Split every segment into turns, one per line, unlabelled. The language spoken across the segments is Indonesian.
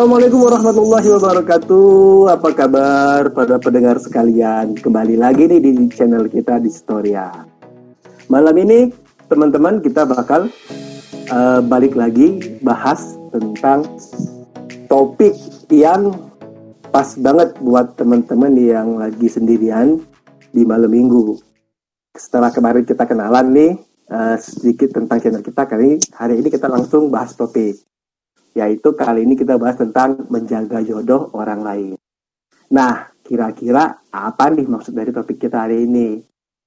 Assalamualaikum warahmatullahi wabarakatuh. Apa kabar pada pendengar sekalian? Kembali lagi nih di channel kita di Storia. Malam ini teman-teman kita bakal uh, balik lagi bahas tentang topik yang pas banget buat teman-teman yang lagi sendirian di malam minggu. Setelah kemarin kita kenalan nih uh, sedikit tentang channel kita kali hari ini kita langsung bahas topik yaitu kali ini kita bahas tentang menjaga jodoh orang lain. Nah, kira-kira apa nih maksud dari topik kita hari ini?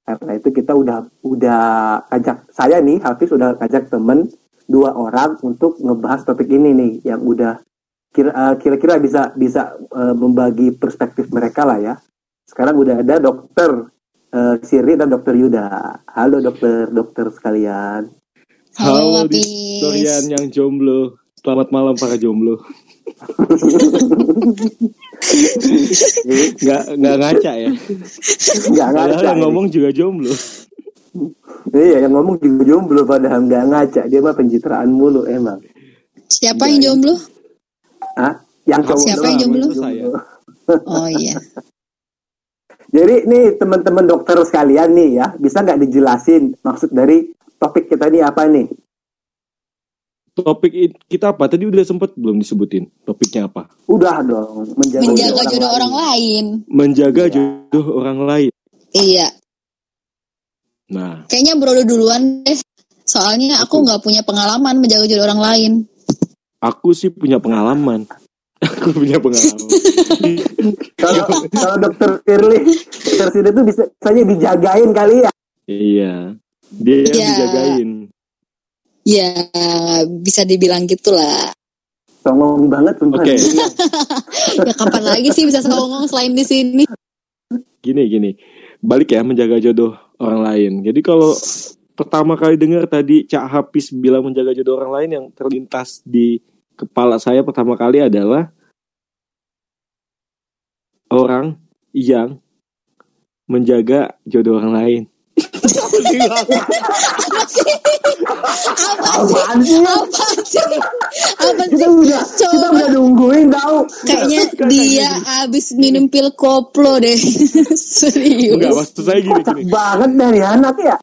Karena itu kita udah udah ajak saya nih Hafiz udah ajak temen dua orang untuk ngebahas topik ini nih yang udah eh, kira-kira bisa bisa uh, membagi perspektif mereka lah ya. Sekarang udah ada dokter uh, Siri dan dokter Yuda. Halo dokter, dokter sekalian.
Halo, Halo Dorian yang jomblo. Selamat malam para jomblo. nggak nggak ngaca ya. Nggak ngaca. yang ngomong juga jomblo.
iya, yang ngomong juga jomblo padahal nggak ngaca. Dia mah pencitraan mulu emang.
Siapa yang jomblo?
Ah, yang
cowok Siapa yang jomblo? Saya. Oh iya.
Jadi nih teman-teman dokter sekalian nih ya, bisa nggak dijelasin maksud dari topik kita ini apa nih?
Topik kita apa? Tadi udah sempet belum disebutin topiknya apa?
Udah dong,
menjaga, menjaga jodoh, jodoh orang, lain.
Menjaga iya. jodoh orang lain.
Iya.
Nah.
Kayaknya bro duluan deh. Soalnya aku nggak punya pengalaman menjaga jodoh orang lain.
Aku sih punya pengalaman. aku punya pengalaman.
kalau kalau dokter Firly, dokter Firly itu bisa saja dijagain kali ya.
Iya. Dia yang ya. dijagain.
Ya bisa dibilang gitulah.
Songong banget
Oke. Okay.
ya kapan lagi sih bisa songong selain di sini?
Gini gini, balik ya menjaga jodoh orang lain. Jadi kalau pertama kali dengar tadi Cak Hafiz bilang menjaga jodoh orang lain yang terlintas di kepala saya pertama kali adalah orang yang menjaga jodoh orang lain.
Apaan sih? Apaan sih? Apa sih? Kita udah, kita udah nungguin tau.
Kayaknya dia abis minum pil koplo deh. Serius.
Enggak, maksud saya gini.
Kocak gini. banget dari anak ya.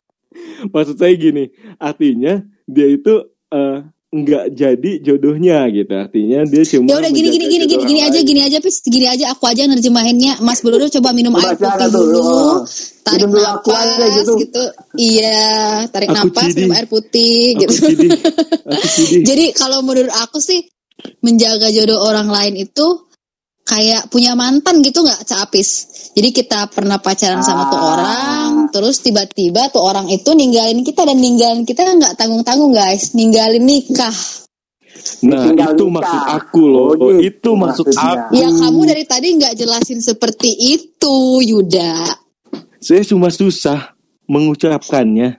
Maksud saya gini, artinya dia itu uh, nggak jadi jodohnya gitu. Artinya dia cuma
ya udah gini gini gini gini gini aja gini aja pis. Gini aja aku aja nerjemahinnya. Mas Beluru coba minum air putih dulu. Tarik nafas gitu. gitu. Iya tarik aku nafas minum air putih aku gitu. Jadi kalau menurut aku sih menjaga jodoh orang lain itu kayak punya mantan gitu nggak capis jadi kita pernah pacaran sama tuh ah. orang terus tiba-tiba tuh orang itu ninggalin kita dan ninggalin kita nggak tanggung-tanggung guys. Ninggalin nikah.
Nah Tinggal itu nikah. maksud aku loh. Oh, gitu. Itu maksud aku.
Ya kamu dari tadi nggak jelasin seperti itu Yuda.
Saya cuma susah mengucapkannya.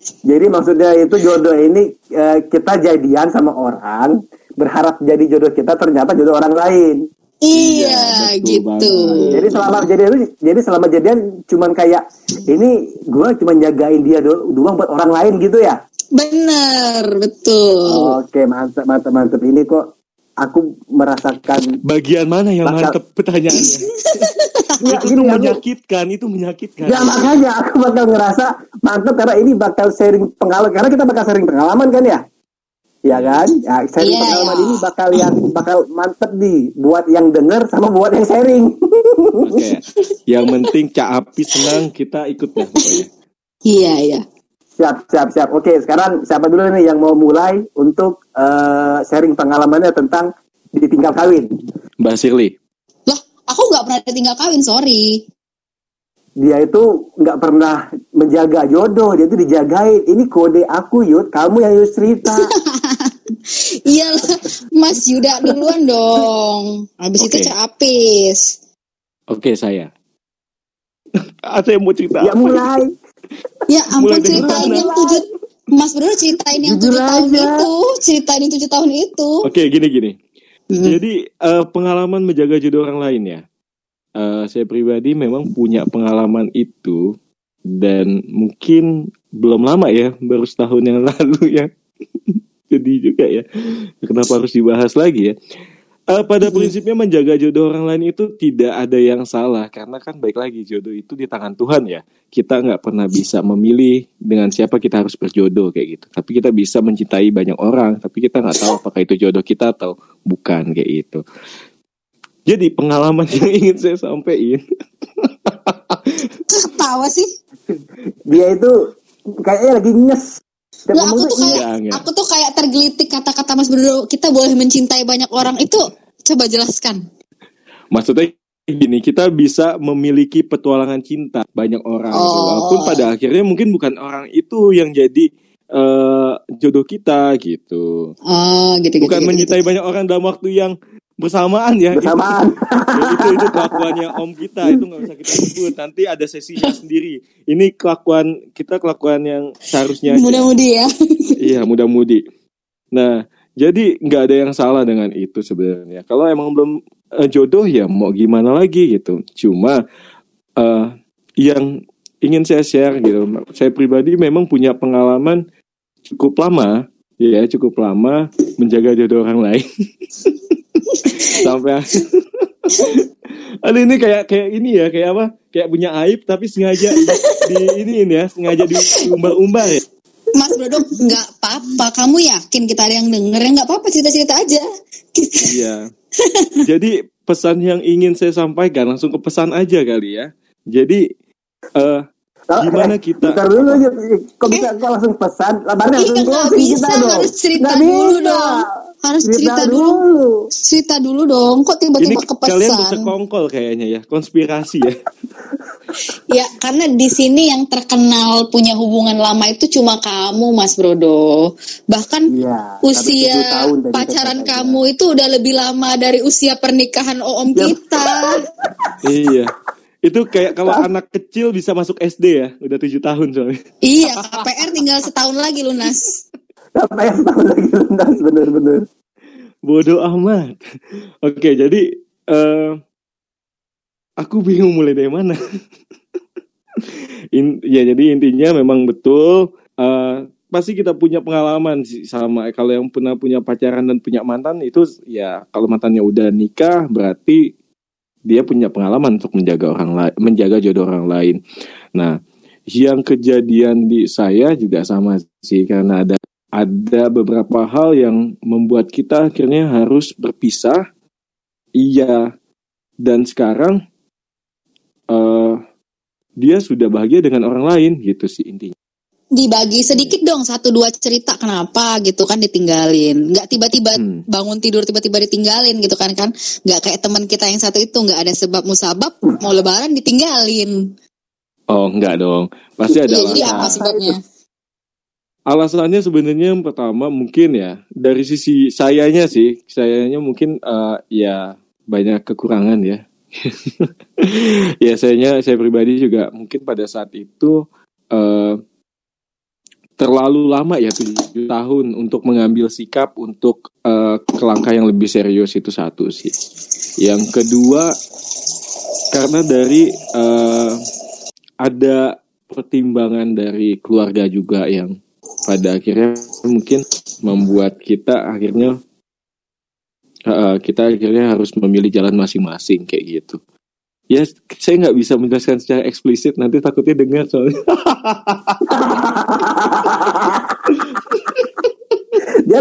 Jadi maksudnya itu jodoh ini eh, Kita jadian sama orang Berharap jadi jodoh kita ternyata jodoh orang lain
Iya, iya gitu.
Banget. Jadi selama jadian jadi selama jadian cuman kayak ini gue cuma jagain dia doang buat orang lain gitu ya?
Bener, betul.
Oke, mantap, mantap, mantap. Ini kok aku merasakan
bagian mana yang bakal... mantap pertanyaannya? ya, itu tuh menyakitkan, itu menyakitkan.
Ya makanya aku bakal ngerasa mantap karena ini bakal sharing pengalaman karena kita bakal sharing pengalaman kan ya? Ya kan? Ya, sharing yeah, pengalaman yeah. ini bakal yang bakal mantep nih buat yang denger sama buat yang sharing.
Oke. Okay. Yang penting Cak Api senang kita ikut ya pokoknya.
Iya, iya.
Siap, siap, siap. Oke, sekarang siapa dulu nih yang mau mulai untuk uh, sharing pengalamannya tentang ditinggal kawin?
Mbak Sirli.
Lah, aku nggak pernah ditinggal kawin, sorry
dia itu nggak pernah menjaga jodoh dia itu dijagain ini kode aku Yud kamu yang Yud cerita
iyalah Mas Yuda duluan dong. Habis okay. itu Apis.
Oke okay, saya. Ada yang mau cerita
ya mulai.
Ya ampun ceritain yang tujuh Mas Bro ceritain yang tujuh tahun itu. Ceritain yang tujuh tahun itu.
Oke okay, gini gini. Hmm. jadi uh, pengalaman menjaga jodoh orang lain ya. Uh, saya pribadi memang punya pengalaman itu dan mungkin belum lama ya, baru setahun yang lalu ya. Jadi juga ya, kenapa harus dibahas lagi ya? uh, pada prinsipnya menjaga jodoh orang lain itu tidak ada yang salah. Karena kan baik lagi jodoh itu di tangan Tuhan ya. Kita nggak pernah bisa memilih dengan siapa kita harus berjodoh kayak gitu. Tapi kita bisa mencintai banyak orang tapi kita nggak tahu apakah itu jodoh kita atau bukan kayak gitu. Jadi pengalaman yang ingin saya sampaikan.
Ketawa sih.
Dia itu kayaknya lagi nyes
Nggak, aku tuh kayak iya, aku tuh kayak tergelitik kata-kata Mas Bruno kita boleh mencintai banyak orang itu coba jelaskan.
Maksudnya gini, kita bisa memiliki petualangan cinta banyak orang gitu. oh. gitu. Walaupun pada akhirnya mungkin bukan orang itu yang jadi uh, jodoh kita gitu.
Oh, gitu
Bukan
gitu,
mencintai
gitu.
banyak orang dalam waktu yang bersamaan ya.
Bersamaan.
Itu, itu itu kelakuannya om kita. Itu nggak usah kita sebut. Nanti ada sesinya sendiri. Ini kelakuan kita kelakuan yang seharusnya
mudah-mudi ya.
Iya mudah-mudi nah jadi nggak ada yang salah dengan itu sebenarnya. Kalau emang belum uh, jodoh ya mau gimana lagi gitu. Cuma uh, yang ingin saya share gitu. Saya pribadi memang punya pengalaman cukup lama ya cukup lama menjaga jodoh orang lain sampai Aduh ini kayak kayak ini ya kayak apa? Kayak punya aib tapi sengaja di, di ini ini ya sengaja diumbar-umbar ya.
Mas Brodo nggak apa-apa. Kamu yakin kita ada yang denger? Ya nggak apa-apa cerita-cerita aja.
Iya. Jadi pesan yang ingin saya sampaikan langsung ke pesan aja kali ya. Jadi uh, gimana kita
Bentar dulu kok bisa eh? langsung pesan? Langsung
iya, nggak bisa harus cerita dulu dong harus cerita, cerita dulu. dulu. Cerita dulu dong. Kok tiba-tiba kepesan?
Kalian bersekongkol kayaknya ya, konspirasi ya.
ya, karena di sini yang terkenal punya hubungan lama itu cuma kamu, Mas Brodo. Bahkan ya, usia pacaran kamu itu udah lebih lama dari usia pernikahan Om ya. kita.
iya. Itu kayak kalau anak kecil bisa masuk SD ya, udah tujuh tahun soalnya.
Iya, KPR tinggal setahun lagi lunas.
Apa yang tahu lagi lunas bener-bener.
Bodoh amat. Oke, jadi uh, aku bingung mulai dari mana. In, ya jadi intinya memang betul uh, pasti kita punya pengalaman sih sama kalau yang pernah punya pacaran dan punya mantan itu ya kalau mantannya udah nikah berarti dia punya pengalaman untuk menjaga orang lain menjaga jodoh orang lain. Nah, yang kejadian di saya juga sama sih karena ada ada beberapa hal yang membuat kita akhirnya harus berpisah. Iya, dan sekarang uh, dia sudah bahagia dengan orang lain gitu sih intinya.
Dibagi sedikit dong satu dua cerita kenapa gitu kan ditinggalin. Nggak tiba-tiba hmm. bangun tidur tiba-tiba ditinggalin gitu kan kan. Nggak kayak teman kita yang satu itu nggak ada sebab musabab mau lebaran ditinggalin.
Oh enggak dong, pasti ada.
Iya, jadi apa sebabnya?
Alasannya sebenarnya yang pertama mungkin ya dari sisi sayanya sih, sayanya mungkin uh, ya banyak kekurangan ya. ya sayanya saya pribadi juga mungkin pada saat itu uh, terlalu lama ya tujuh tahun untuk mengambil sikap untuk uh, yang lebih serius itu satu sih. Yang kedua karena dari uh, ada pertimbangan dari keluarga juga yang pada akhirnya mungkin membuat kita akhirnya uh, kita akhirnya harus memilih jalan masing-masing kayak gitu. Ya, saya nggak bisa menjelaskan secara eksplisit nanti takutnya dengar soalnya.
Dia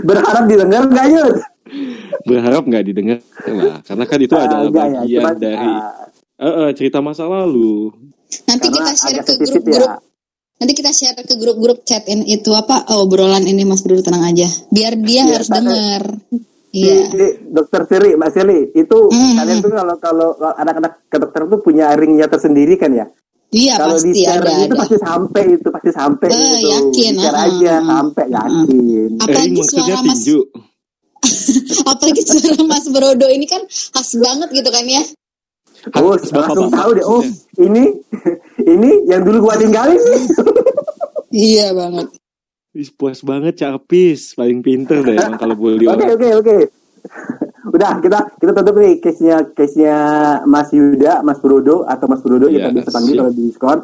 berharap didengar nggak Yud?
Berharap nggak didengar lah, karena kan itu ah, adalah bagian ya, dari uh, uh, cerita masa lalu.
Nanti kita share ke grup-grup ya. Nanti kita share ke grup-grup chat in itu apa obrolan ini Mas Bro tenang aja. Biar dia ya, harus dengar.
Iya. Dokter Siri, Mbak Siri, itu mm, kalian tuh kalau kalau anak-anak ke dokter tuh punya ringnya tersendiri kan ya?
Iya kalau pasti di
ada, itu ada. pasti sampai itu pasti sampai uh,
itu. Yakin.
uh, aja uh, sampai yakin.
Uh. Apalagi suara Mas Apalagi suara Mas Brodo ini kan khas banget gitu kan ya.
Oh, langsung tahu deh. Oh, ini ini yang dulu gua tinggalin nih.
iya banget.
Wis puas banget Capis, paling pinter deh emang kalau boleh.
Oke oke oke. Udah kita kita tutup nih case-nya case-nya Mas Yuda, Mas Brodo atau Mas Brodo yeah, kita bisa panggil kalau di Discord.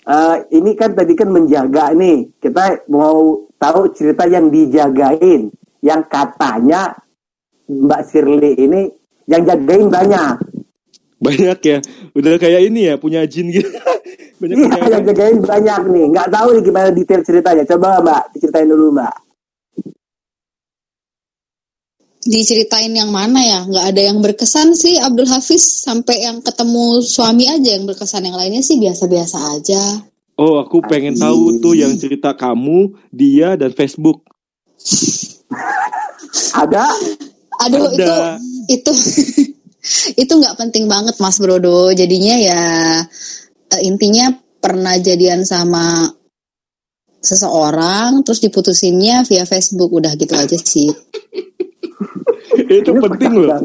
Uh, ini kan tadi kan menjaga nih. Kita mau tahu cerita yang dijagain. yang katanya Mbak Shirley ini yang jagain banyak.
Banyak ya, udah kayak ini ya punya jin gitu.
banyak iya, yang jagain banyak nih. Nggak tahu nih gimana detail ceritanya. Coba Mbak diceritain dulu Mbak.
Diceritain yang mana ya? Nggak ada yang berkesan sih Abdul Hafiz sampai yang ketemu suami aja yang berkesan. Yang lainnya sih biasa-biasa aja.
Oh, aku pengen tahu tuh yang cerita kamu, dia dan Facebook.
ada?
Aduh ada. itu itu itu nggak penting banget Mas Brodo. Jadinya ya uh, intinya pernah jadian sama seseorang terus diputusinnya via Facebook udah gitu aja sih.
itu penting loh.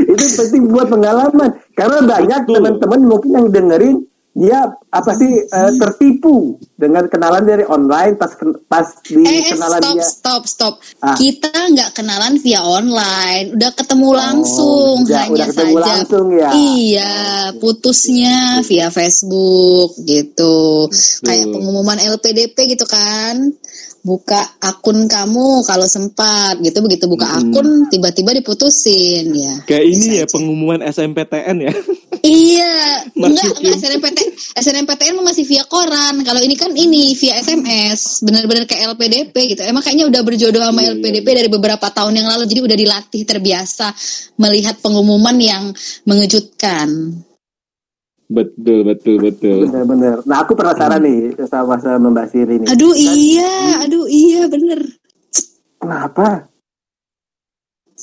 itu penting buat pengalaman karena banyak teman-teman mungkin yang dengerin dia apa sih uh, tertipu dengan kenalan dari online pas pas di
eh, eh, kenalan stop, dia. stop stop. Ah. kita nggak kenalan via online. Udah ketemu oh, langsung oh, hanya udah ketemu saja. langsung ya. Iya putusnya via Facebook gitu. Hmm. kayak pengumuman LPDP gitu kan buka akun kamu kalau sempat gitu. Begitu buka hmm. akun tiba-tiba diputusin ya.
Kayak ini ya pengumuman SMPTN ya.
Iya. Enggak enggak SNMPTN SNMPTN masih via koran. Kalau ini kan ini via SMS benar-benar kayak LPDP gitu. Emang kayaknya udah berjodoh sama yeah. LPDP dari beberapa tahun yang lalu jadi udah dilatih terbiasa melihat pengumuman yang mengejutkan
Betul, betul, betul.
Benar-benar. Nah, aku penasaran nih sama sama Mbak Siri nih.
Aduh kan, iya, aduh iya bener.
Kenapa?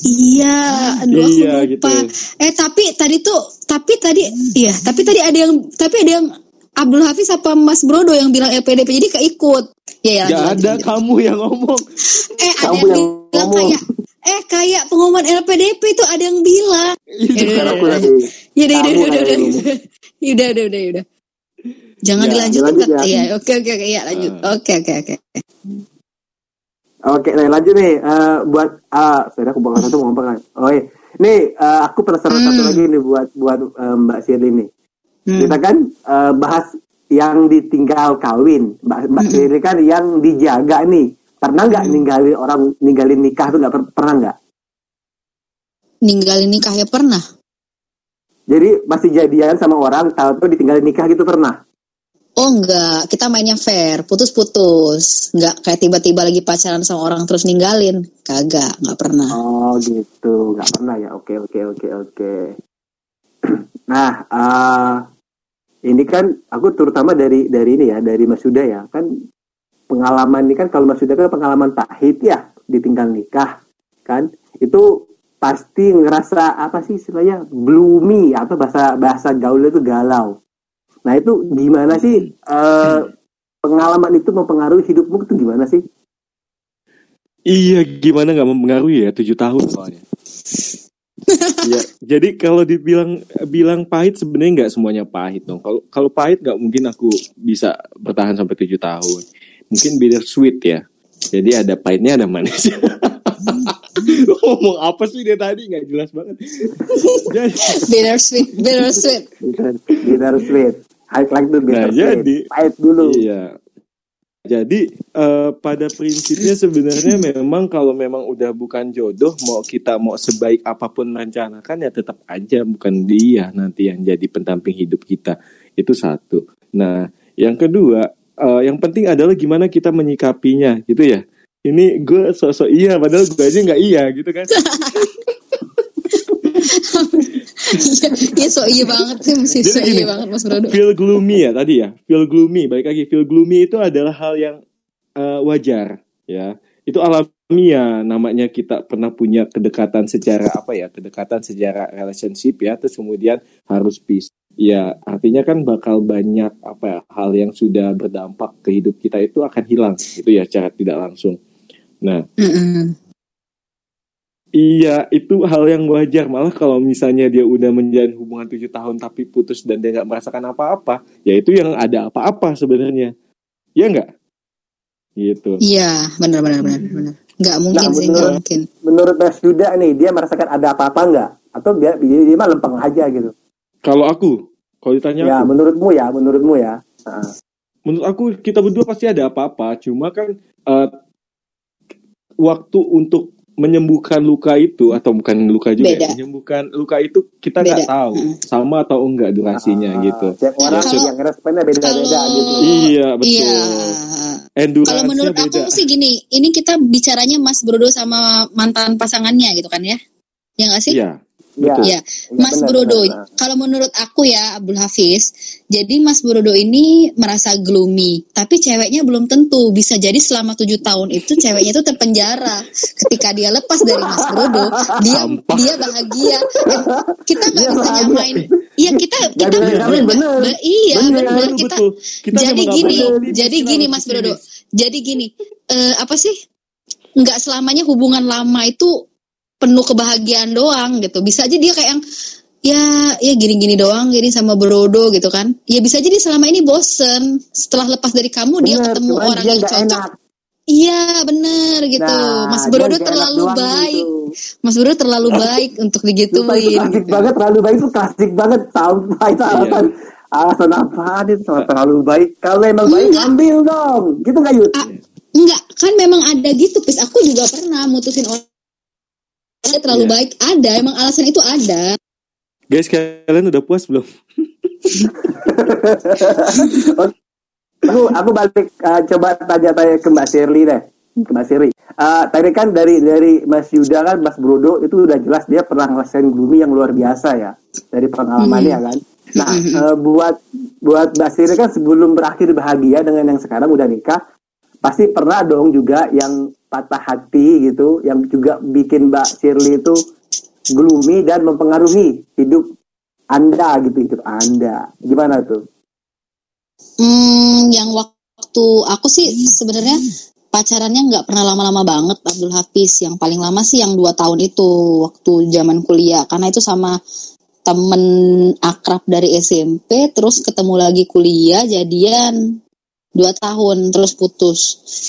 Iya, aduh iya, aku lupa. Gitu. Eh tapi tadi tuh, tapi tadi, iya, tapi tadi ada yang, tapi ada yang Abdul Hafiz apa Mas Brodo yang bilang LPDP jadi keikut.
Ya, ya, ya ada lanjut. kamu yang ngomong.
Eh kamu ada yang, yang bilang ngomong. kayak eh kayak pengumuman LPDP itu ada yang bilang. Itu ya, aku lagi. Ya udah, udah, udah, udah, udah. Udah, udah, udah, udah. Jangan ya, dilanjutkan. Ya. Iya, oke, oke, oke, ya lanjut. Ah. Oke, oke, oke.
Oke, nah lanjut nih uh, buat uh, saya aku bakal satu mau apa Oh iya. Nih uh, aku penasaran hmm. satu lagi nih buat buat uh, Mbak Shirley nih. Hmm. Kita kan uh, bahas yang ditinggal kawin. Mbak Mbak hmm. Shirley kan yang dijaga nih. Pernah nggak hmm. ninggalin orang ninggalin nikah tuh nggak per pernah nggak?
Ninggalin nikah ya pernah.
Jadi masih jadian sama orang, tahu tuh ditinggalin nikah gitu pernah?
Oh enggak, kita mainnya fair, putus-putus. Enggak kayak tiba-tiba lagi pacaran sama orang terus ninggalin. Kagak, enggak pernah.
Oh gitu, enggak pernah ya. Oke, oke, oke, oke. nah, uh, ini kan aku terutama dari dari ini ya, dari Mas Suda ya. Kan pengalaman ini kan kalau Mas Suda kan pengalaman pahit ya, ditinggal nikah. Kan? Itu pasti ngerasa apa sih istilahnya gloomy atau bahasa bahasa gaul itu galau. Nah itu gimana sih uh, pengalaman itu mempengaruhi hidupmu itu gimana sih?
Iya gimana nggak mempengaruhi ya tujuh tahun soalnya. ya, jadi kalau dibilang bilang pahit sebenarnya nggak semuanya pahit dong. Kalau kalau pahit nggak mungkin aku bisa bertahan sampai tujuh tahun. Mungkin bitter sweet ya. Jadi ada pahitnya ada manisnya. ngomong apa sih dia tadi? Nggak jelas banget.
Bitter sweet bitter sweet
bitter sweet I like to bitter nah, sweet jadi, pahit dulu.
iya. Jadi uh, pada prinsipnya sebenarnya memang kalau memang udah bukan jodoh mau kita mau sebaik apa pun rencanakan ya tetap aja bukan dia nanti yang jadi pendamping hidup kita. Itu satu. Nah yang kedua uh, yang penting adalah gimana kita menyikapinya gitu ya ini gue sosok iya padahal gue aja nggak iya gitu kan
Iya so iya banget sih mesti so iya banget Mas Brodo.
Feel gloomy ya tadi ya. Feel gloomy, baik lagi feel gloomy itu adalah hal yang uh, wajar ya. Itu alamiah namanya kita pernah punya kedekatan secara apa ya? Kedekatan secara relationship ya terus kemudian harus peace. Ya, artinya kan bakal banyak apa ya, hal yang sudah berdampak ke hidup kita itu akan hilang itu ya cara tidak langsung. Nah, mm-hmm. iya itu hal yang wajar. Malah kalau misalnya dia udah menjalin hubungan tujuh tahun tapi putus dan dia nggak merasakan apa-apa, ya itu yang ada apa-apa sebenarnya. Ya nggak? Gitu.
Iya, benar benar benar benar. Nggak mungkin nah, sih, nggak mungkin.
Menurut Mas Yuda nih, dia merasakan ada apa-apa nggak? Atau dia, dia, dia mah lempeng aja gitu?
Kalau aku, kalau ditanya
Ya, aku, menurutmu ya, menurutmu ya.
Menurut aku kita berdua pasti ada apa-apa. Cuma kan uh, waktu untuk menyembuhkan luka itu atau bukan luka juga ya,
Beda.
menyembuhkan luka itu kita nggak tahu
Hmm.
sama atau enggak durasinya
Ah,
gitu.
Tiap orang
Kalau-
yang responnya beda-beda
kalau-
gitu.
Iya betul.
Iya. Kalau menurut
beda.
aku sih gini, ini kita bicaranya Mas Brodo sama mantan pasangannya gitu kan ya? Ya nggak sih?
Iya.
Iya.
Betul.
Iya,
Iya,
Mas
benar,
Brodo.
benar, benar.
Kalau menurut aku ya Abdul Hafiz, jadi Mas Brodo ini merasa gloomy, tapi ceweknya belum tentu. Bisa jadi selama tujuh tahun itu ceweknya itu terpenjara. Ketika dia lepas dari Mas Brodo, dia
Sampah.
dia bahagia. Eh, kita nggak bisa
bahagia.
nyamain. Iya kita
Nggak
kita
bisa
bener,
nyamain, bener.
be- iya benar
Betul,
kita.
betul. Kita
jadi gini, jadi gini Mas Brodo. Jadi gini, eh, apa sih? Nggak selamanya hubungan lama itu penuh kebahagiaan doang gitu. Bisa aja dia kayak yang ya ya gini-gini doang gini sama Brodo gitu kan. Ya bisa jadi selama ini bosen. Setelah lepas dari kamu dia
Bener,
ketemu
cuman
orang
dia
yang cocok.
enak.
Iya bener gitu.
Nah,
Mas
dia
Brodo terlalu
doang
baik.
gitu.
Mas Brodo terlalu baik untuk digituin.
klasik banget, terlalu baik itu klasik banget. Sampah itu
Iya.
alasan alasan apaan itu sama terlalu baik. Kalau emang baik
Enggak.
ambil dong. Gitu nggak Yud?
Ah, enggak, kan memang ada gitu, Pis. Aku juga pernah mutusin orang dia terlalu
Iya.
baik. Ada, emang alasan itu ada.
Guys, kalian udah puas belum?
aku aku balik uh, coba tanya-tanya ke Mbak Shirley deh ke Mbak Shirley Uh, tadi kan dari dari Mas Yuda kan Mas Brodo itu udah jelas dia pernah ngerasain gloomy yang luar biasa ya dari pengalamannya kan nah uh, buat buat Mbak Shirley kan sebelum berakhir bahagia dengan yang sekarang udah nikah pasti pernah dong juga yang patah hati gitu yang juga bikin Mbak Shirley itu gloomy dan mempengaruhi hidup Anda gitu hidup Anda gimana tuh
Hmm, yang waktu aku sih sebenarnya pacarannya nggak pernah lama-lama banget Abdul Hafiz. Yang paling lama sih yang dua tahun itu waktu zaman kuliah. Karena itu sama temen akrab dari SMP, terus ketemu lagi kuliah, jadian dua tahun terus putus.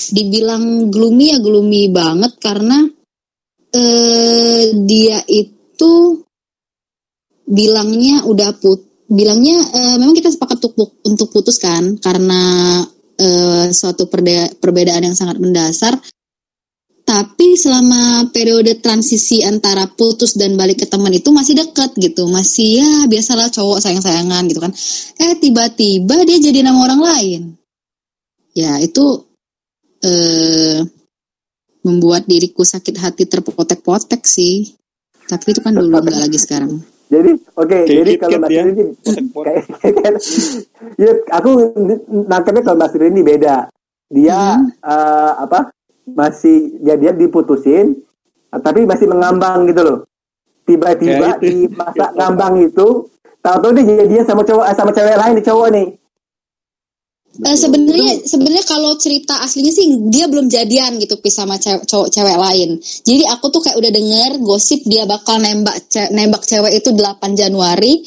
Dibilang gloomy ya gloomy banget karena eh dia itu bilangnya udah put bilangnya eh, memang kita sepakat untuk untuk putus kan? Karena eh, suatu perbedaan yang sangat mendasar. Tapi selama periode transisi antara putus dan balik ke teman itu masih dekat gitu. Masih ya biasalah cowok sayang sayangan gitu kan. Eh tiba-tiba dia jadi nama orang lain ya itu eh membuat diriku sakit hati terpotek-potek sih tapi itu kan dulu nggak lagi sekarang
Jadi oke,
Kayak
jadi kalau Mbak
ya.
Sri ini kayak kayak ya, aku nangkepnya kalau Mbak Sri ini beda. Dia
Hmm.
eh, apa? Masih jadian diputusin tapi masih mengambang gitu loh. Tiba-tiba
itu.
di masa ngambang itu tahu-tahu dia jadian sama cowok eh, sama cewek lain di cowok nih.
Eh, sebenarnya sebenarnya kalau cerita aslinya sih dia belum jadian gitu pis sama cewek, cowok cewek lain. Jadi aku tuh kayak udah denger gosip dia bakal nembak ce- nembak cewek itu 8 Januari.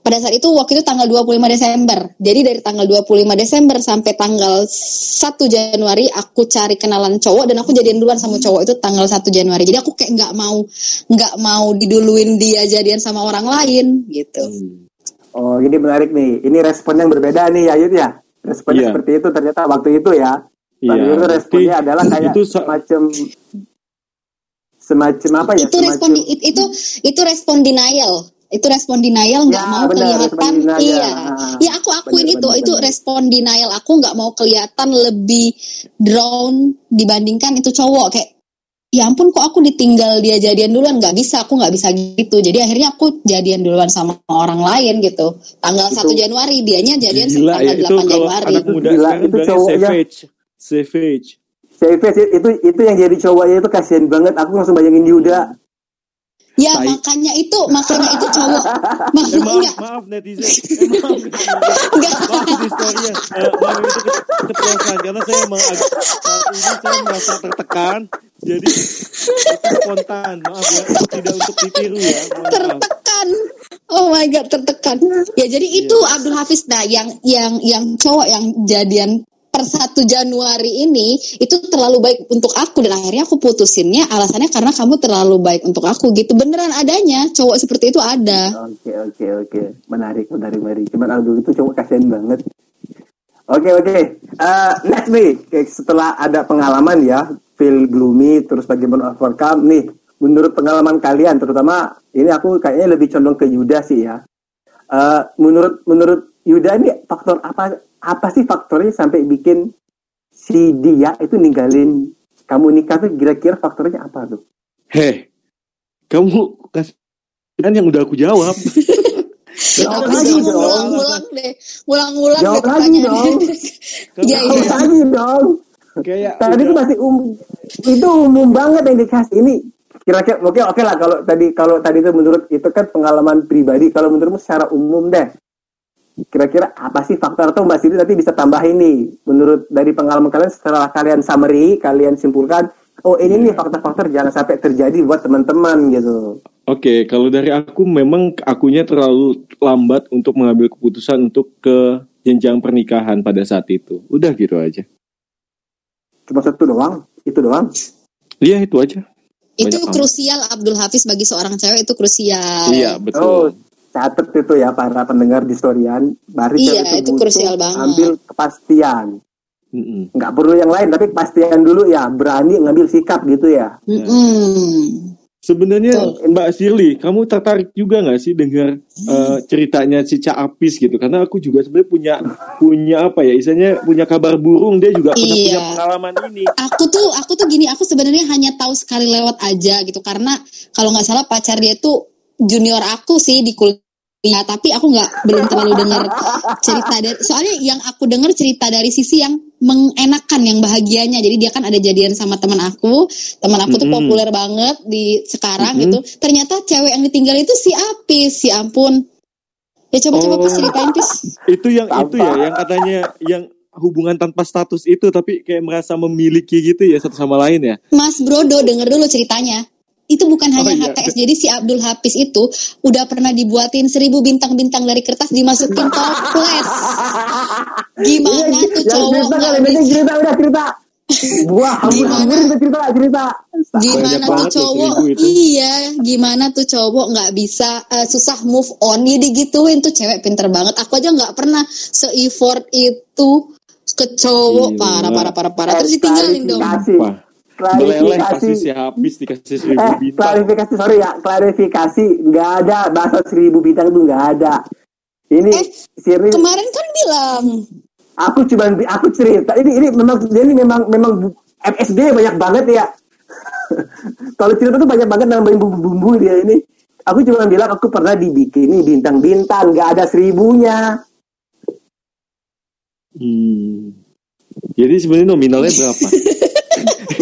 Pada saat itu waktu itu tanggal 25 Desember. Jadi dari tanggal 25 Desember sampai tanggal 1 Januari aku cari kenalan cowok dan aku jadian duluan sama cowok itu tanggal 1 Januari. Jadi aku kayak nggak mau nggak mau diduluin dia jadian sama orang lain gitu.
Oh, ini menarik nih. Ini respon yang berbeda nih Ayut ya. Responnya
Iya.
seperti itu ternyata waktu itu ya. Waktu itu responnya
Tapi
adalah kayak
itu sa-
semacam semacam apa ya?
itu respon
semacam,
it- itu itu respon denial itu respon denial nggak
Ya,
mau
benar,
kelihatan
denial.
iya
Ah,
ya aku akuin
benar,
itu
benar,
itu
benar.
respon denial aku nggak mau kelihatan lebih drown dibandingkan itu cowok kayak ya ampun kok aku ditinggal dia jadian duluan nggak bisa aku nggak bisa gitu jadi akhirnya aku jadian duluan sama orang lain gitu tanggal
Itu-
1 Januari dianya jadian
Gila
tanggal
ya
8
itu kalau
Januari
anak muda
Gila,
sekarang
itu cowoknya.
savage. Savage.
Savage itu itu yang jadi cowoknya itu kasihan banget. Aku langsung bayangin Yuda.
Ya
Tai.
makanya itu makanya itu cowok Ma-
Eh, maaf,
enggak
maaf netizen. Eh, maaf, netizen.
enggak
maaf itu historinya. Eh, maaf itu ke- keceplosan karena saya emang ag- saat ini saya merasa tertekan. Jadi spontan. Maaf ya, tidak untuk ditiru ya. Maaf.
tertekan oh my god tertekan ya jadi itu Abdul Hafiz nah yang yang yang cowok yang jadian per 1 Januari ini itu terlalu baik untuk aku dan akhirnya aku putusinnya alasannya karena kamu terlalu baik untuk aku gitu beneran adanya cowok seperti itu ada
Oke oke oke. Menarik menarik menarik. Cuman Abdul itu cowok kasihan banget. Oke oke. Eh, next nih setelah ada pengalaman ya feel gloomy terus bagaimana overcome nih menurut pengalaman kalian terutama ini aku kayaknya lebih condong ke Yuda sih ya uh, menurut menurut Yuda ini faktor apa apa sih faktornya sampai bikin si dia itu ninggalin kamu nikah tuh kira-kira faktornya apa tuh
heh kamu kasih kan yang udah aku jawab
Jawab lagi dong. Ulang-ulang deh. Ulang-ulang
Jawab lagi dong.
Iya,
Jawab
iya.
lagi dong.
kayak
Tadi itu masih umum. Itu umum banget yang dikasih ini. Kira-kira oke oke lah kalau tadi kalau tadi itu menurut itu kan pengalaman pribadi. Kalau menurutmu secara umum deh. Kira-kira apa sih faktor atau Mbak Siti nanti bisa tambah ini menurut dari pengalaman kalian setelah kalian summary kalian simpulkan oh ini nih faktor-faktor jangan sampai terjadi buat teman-teman gitu.
Oke, kalau dari aku memang akunya terlalu lambat untuk mengambil keputusan untuk ke jenjang pernikahan pada saat itu. Udah gitu aja.
Cuma satu doang, itu doang.
Iya itu aja.
Itu
Banyak
krusial Abdul Hafiz bagi seorang cewek itu krusial.
Iya
Oh,
betul.
Catat itu ya para pendengar di Storian. Bari
Iya, itu
butuh
krusial banget.
Ambil kepastian. Nggak perlu yang lain, tapi kepastian dulu ya. Berani ngambil sikap gitu ya.
Sebenarnya
Betul.
Mbak Shirley, kamu tertarik juga nggak sih dengar eh, ceritanya si Cak Apis gitu? Karena aku juga sebenarnya punya punya apa ya, istilahnya punya kabar burung dia juga pernah
Iya.
punya pengalaman ini.
Aku tuh aku tuh gini, aku sebenarnya hanya tahu sekali lewat aja gitu karena kalau nggak salah pacar dia tuh junior aku sih di kuliah tapi aku nggak belum terlalu dengar cerita dari soalnya yang aku dengar cerita dari sisi yang mengenakan yang bahagianya jadi dia kan ada jadian sama teman aku teman aku tuh
Mm-mm.
populer banget di sekarang
Mm-mm.
gitu ternyata cewek yang ditinggal itu si Apis si ampun ya coba coba
Oh.
Pis ceritain Pis
Itu yang
Tanpa.
itu ya, yang katanya yang hubungan tanpa status itu tapi kayak merasa memiliki gitu ya satu sama lain ya.
Mas Brodo denger dulu ceritanya. Itu bukan hanya
iya.
HTS. Jadi si Abdul Hafiz itu udah pernah dibuatin seribu bintang-bintang dari kertas dimasukin toples. Gimana
Iya,
tuh cowok
cerita kali ini cerita udah cerita. Gua hampir
Gimana?
cerita cerita.
Gimana tuh cowok? Iya, gimana tuh cowok nggak bisa eh, susah move on? Ya digituin tuh cewek pinter banget. Aku aja nggak pernah se-effort itu ke cowok
Gila.
parah parah parah parah terus ditinggalin dong.
Kasih si
Klarifikasi.
habis dikasih
Eh,
seribu bintang.
klarifikasi sorry ya, klarifikasi nggak ada bahasa seribu bintang itu nggak ada. Ini
Eh,
siri
Kemarin kan bilang
aku cuma aku cerita ini ini memang dia ini memang memang MSD banyak banget ya. Kalau cerita tuh banyak banget nambahin bumbu-bumbu dia ini. Aku cuma bilang aku pernah dibikini bintang-bintang, nggak ada seribunya.
Hmm. Jadi sebenarnya nominalnya berapa?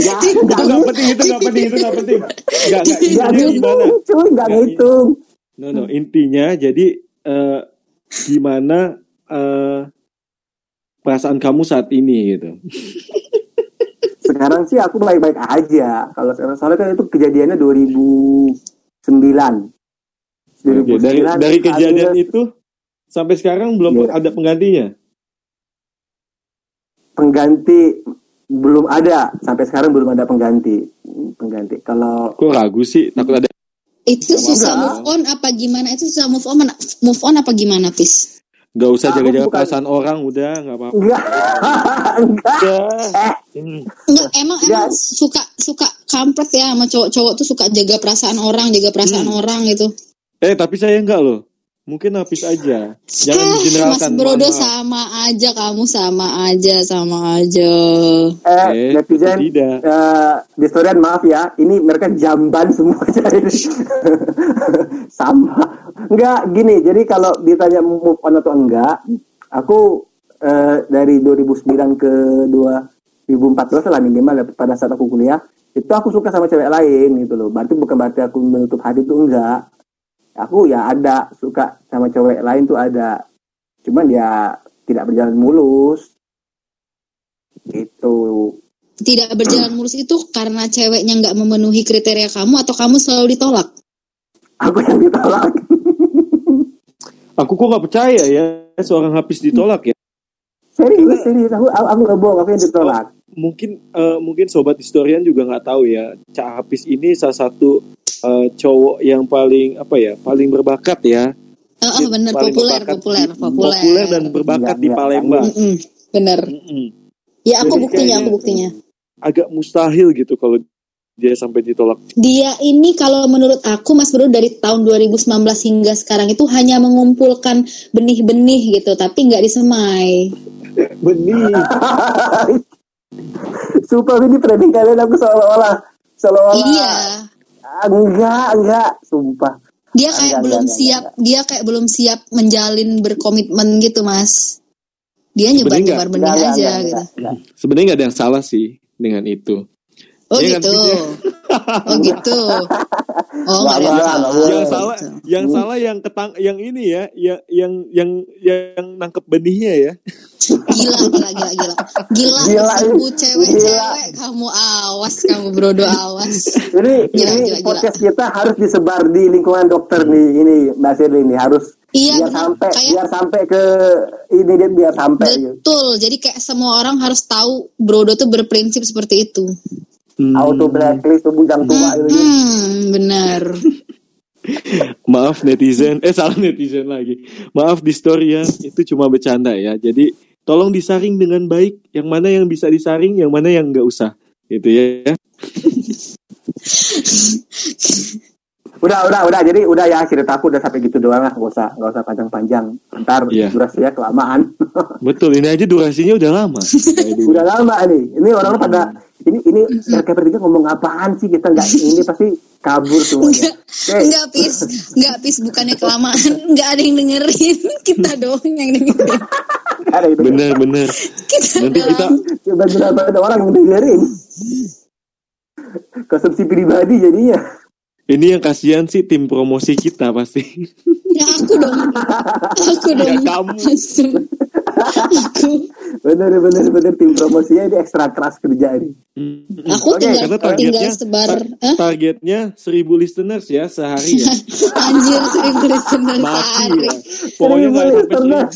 Nggak, nggak
Nggak penting itu, nggak penting itu, nggak penting. Nggak, nggak,
nggak
intinya gimana?
ngitung, cuy, nggak
Nggak,
ngitung.
No, no, intinya jadi eh, gimana eh, perasaan kamu saat ini gitu.
Sekarang sih aku baik-baik aja. Kalau sekarang soalnya kan itu kejadiannya 2009. 2009
Oke, dari dari kejadian
ada
itu sampai sekarang belum
Iya.
ada penggantinya.
pengganti belum ada sampai sekarang belum ada pengganti pengganti kalau
Kok ragu sih? Takut ada.
itu susah move on apa gimana? Itu susah move on move on apa gimana Pis?
Gak usah
Aku
jaga-jaga perasaan orang, udah nggak apa-apa.
enggak enggak.
Enggak, emang
Enggak.
emang suka suka kampret ya sama cowok-cowok tuh suka jaga perasaan orang, jaga perasaan
Hmm.
orang gitu.
Eh tapi saya enggak loh. Mungkin habis aja. Jangan digeneralkan.
Mas Brodo
maaf.
sama aja kamu sama aja sama aja.
eh
Eh,
netizen
tidak.
eh historian maaf ya ini mereka jamban semua jadi sama enggak gini jadi kalau ditanya move on atau enggak aku eh, dari 2009 ke 2014 lah minimal ya, pada saat aku kuliah itu aku suka sama cewek lain gitu loh berarti bukan berarti aku menutup hati itu enggak aku ya ada suka sama cewek lain tuh ada cuman ya tidak berjalan mulus gitu
Tidak berjalan mulus itu karena ceweknya nggak memenuhi kriteria kamu atau kamu selalu ditolak?
aku yang ditolak
Aku kok nggak percaya ya seorang habis ditolak ya.
serius serius aku aku aku nggak bohong aku yang ditolak
Mungkin eh, mungkin sobat historian juga nggak tahu ya. Cak Hafiz ini salah satu eh, cowok yang paling apa ya, paling berbakat ya.
Oh, oh bener
paling
populer,
berbakat
populer,
di-
populer.
populer dan berbakat
Iya,
di Palembang.
Mm-mm, bener.
Mm-mm.
Ya aku
Jadi
buktinya,
kayaknya-
aku buktinya.
agak mustahil gitu kalau dia sampai ditolak.
Dia ini kalau menurut aku Mas Bro dari tahun 2019 hingga sekarang itu hanya mengumpulkan benih-benih gitu, tapi nggak disemai.
benih.
Sumpah ini framing kalian aku seolah-olah seolah-olah.
Iya.
Enggak, enggak, sumpah.
Dia kayak
Enggak,
belum
enggak,
siap,
enggak,
dia kayak belum siap menjalin berkomitmen gitu, Mas. Dia
Sebenarnya
nyebar-nyebar benih
Enggak,
aja
enggak,
gitu.
enggak, enggak.
Sebenarnya nggak ada yang salah sih dengan itu.
Oh
kan,
gitu.
Ya?
Oh gitu. Oh
Nggak
ada yang
boleh,
salah.
boleh.
yang
gitu.
salah yang salah yang ketang yang ini ya yang yang yang yang nangkep benihnya ya
Gila, gila, gila, gila. Gila,
Gila,
ibu
gila.
cewek-cewek. Kamu awas, kamu brodo awas.
Ini
Gila,
ini
gila, gila.
podcast kita harus disebar di lingkungan dokter nih. Ini Mbak Sirli ini harus
Iya,
biar sampai
Kayak-
biar sampai ke ini dia biar sampai gitu.
Betul. Jadi kayak semua orang harus tahu brodo tuh berprinsip seperti itu.
Hmm,
Auto blacklist tuh bujang tua itu. gitu.
Hmm, benar.
maaf netizen eh salah netizen lagi maaf di story ya itu cuma bercanda ya jadi tolong disaring dengan baik yang mana yang bisa disaring yang mana yang nggak usah gitu ya
Udah, udah, udah. Jadi udah ya cerita aku udah sampai gitu doang lah. Gak usah, gak usah panjang-panjang. Ntar
Iya.
durasinya kelamaan.
betul ini aja durasinya udah lama
udah lama nih. Ini orang pada ini ini mereka bertiga ngomong apaan sih kita nggak ini pasti kabur semuanya.
Enggak, enggak pis, enggak pis bukannya kelamaan, enggak ada yang dengerin. Kita doang yang dengerin.
Ada itu.
bener bener
Kita
nanti kita
doang.
Coba berapa ada orang yang dengerin. Konsumsi pribadi jadinya.
ini yang kasihan sih tim promosi kita pasti
Ya aku dong. Aku dong.
Ya, kamu.
Aku.
Bener bener bener tim promosinya ini ekstra keras kerja ini.
Aku
Oke,
tinggal
karena
tinggal
targetnya
sebar.
tar-
Hah?
targetnya 1000 listeners ya sehari ya
Anjir seribu listener
mati
sehari.
ya. pokoknya nggak
Seribu
sampai
listeners.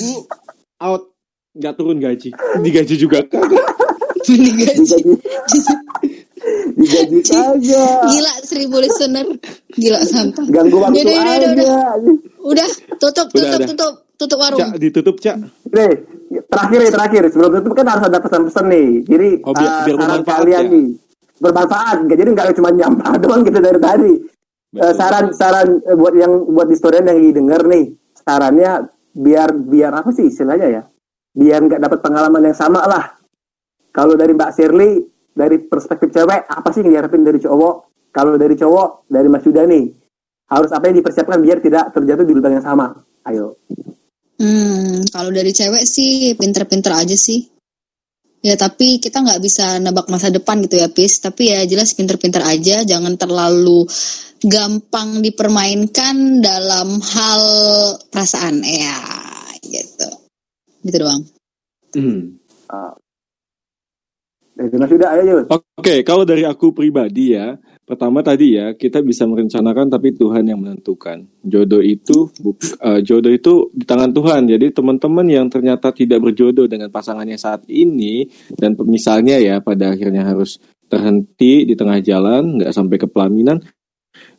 1000 out nggak turun gaji digaji juga kagak.
Digaji, digaji aja.
Gila seribu listener. Gila sampah.
Ganggu waktu
Yaudah, yaudah,
aja.
yaudah. Udah tutup
Udah,
tutup
udah.
tutup tutup warung.
cak ditutup cak
Nih, terakhir nih terakhir sebelum itu kan harus ada pesan-pesan nih. Jadi
Oh, biar-
eh,
biar
saran
bermanfaat
kalian
ya?
nih bermanfaat. Jadi nggak cuma nyampah doang kita dari tadi. Eh, saran saran eh, buat yang buat historian yang lagi denger nih sarannya biar biar apa sih istilahnya ya? Biar nggak dapat pengalaman yang sama lah. Kalau dari Mbak Shirley dari perspektif cewek apa sih yang diharapin dari cowok? Kalau dari cowok dari Mas Yuda nih harus apa yang dipersiapkan biar tidak terjatuh di lubang yang sama? Ayo.
Hmm, kalau dari cewek sih pinter-pinter aja sih. Ya tapi kita nggak bisa nebak masa depan gitu ya Pis. Tapi ya jelas pinter-pinter aja, jangan terlalu gampang dipermainkan dalam hal perasaan ya gitu. Gitu doang.
Hmm.
Dari Mas ayo.
Oke, kalau dari aku pribadi ya, pertama tadi ya kita bisa merencanakan tapi Tuhan yang menentukan. Jodoh itu eh, jodoh itu di tangan Tuhan. Jadi teman-teman yang ternyata tidak berjodoh dengan pasangannya saat ini dan misalnya ya pada akhirnya harus terhenti di tengah jalan, nggak sampai ke pelaminan,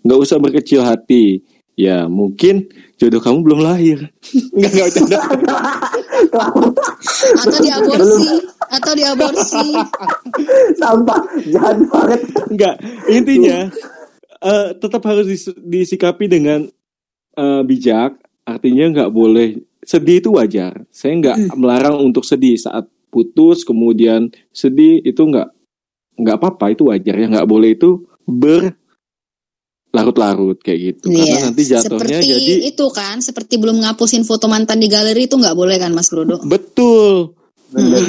nggak usah berkecil hati. Ya mungkin jodoh kamu belum lahir. Nggak nggak.
Atau diaborsi, atau diaborsi.
sampah jahat banget
Enggak, intinya eh, tetap harus dis- disikapi dengan eh, bijak. Artinya nggak boleh sedih itu wajar. Saya nggak melarang untuk sedih saat putus, kemudian sedih itu nggak nggak apa-apa itu wajar ya. Nggak boleh itu berlarut-larut kayak gitu. Karena
Iya.
nanti jatuhnya
Seperti
jadi
itu kan, seperti belum ngapusin foto mantan di galeri itu nggak boleh kan Mas Brodo?
betul.
Bener.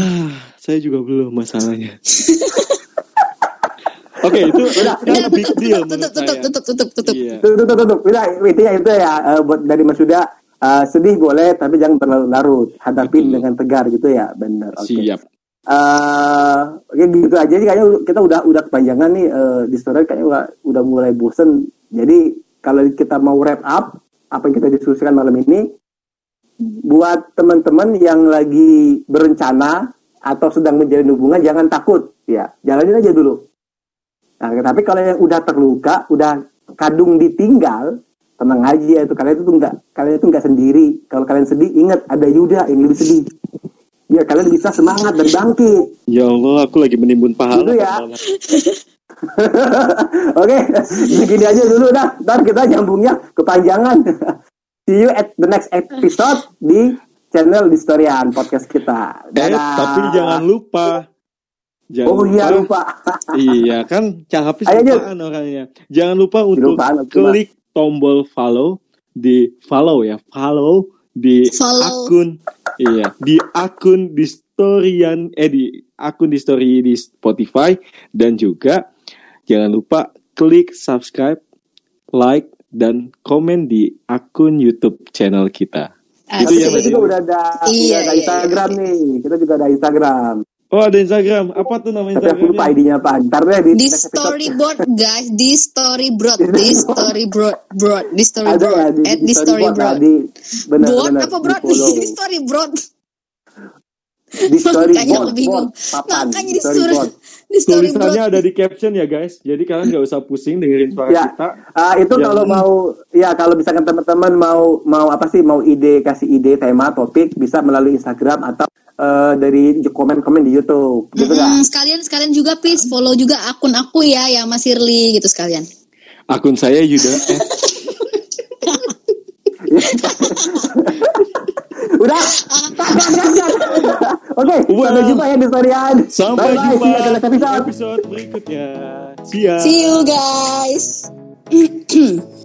Saya juga belum masalahnya. Oke, itu
Udah,
itu big
tutup,
deal
tutup, tutup, tutup, tutup, tutup, tutup.
Iya.
tuh tuh tuh tuh udah intinya itu ya eh, buat dari Mas Yuda eh, sedih boleh tapi jangan berlarut-larut hadapi
Betul.
dengan tegar gitu ya benar oke
Siap.
Eh, oke gitu aja sih kayaknya kita udah udah kepanjangan nih eh, di story kayaknya udah, udah mulai bosen jadi kalau kita mau wrap up apa yang kita diskusikan malam ini buat teman-teman yang lagi berencana atau sedang menjalin hubungan jangan takut ya jalanin aja dulu nah tapi kalau yang udah terluka udah kadung ditinggal tenang aja ya itu kalian itu nggak kalian itu nggak sendiri kalau kalian sedih ingat ada Yuda yang lebih sedih biar kalian bisa semangat dan bangkit.
Ya Allah, aku lagi menimbun pahala.
Gitu ya. Oke, begini aja dulu dah. Ntar kita nyambungnya kepanjangan. See you at the next episode di channel Historian podcast kita.
Eh, tapi jangan lupa.
Jangan oh iya lupa.
iya kan Cahapis lupaan orangnya. Jangan lupa untuk Lupaan, klik tombol follow di follow ya, follow di follow. akun iya, di akun di storyan eh di akun di story di Spotify dan juga jangan lupa klik subscribe, like dan komen di akun YouTube channel kita.
Itu ya, kita juga udah ada, iya, udah ada iya, Instagram iya. nih. Kita juga ada Instagram.
Oh ada Instagram, apa tuh namanya
Tapi aku lupa ID-nya apa. Ntar deh
di, di storyboard guys, di storyboard, di storyboard, broad, di storyboard, ya, di, at di storyboard. Di, bener, board bener, apa broad? Di storyboard.
Di storyboard, bingung.
Makanya di storyboard.
Tulisannya ada di caption ya guys. Jadi kalian nggak usah pusing dengerin suara ya. kita.
Uh, itu Jangan... kalau mau ya kalau misalkan teman-teman mau mau apa sih mau ide kasih ide tema topik bisa melalui Instagram atau uh, dari komen-komen di YouTube gitu
kan. sekalian sekalian juga please follow juga akun aku ya yang Mas Irli gitu sekalian.
Akun saya Yuda.
Udah. Oke, sampai jumpa ya di Storian.
Sampai bye -bye. jumpa di episode. episode berikutnya. See ya.
See you guys.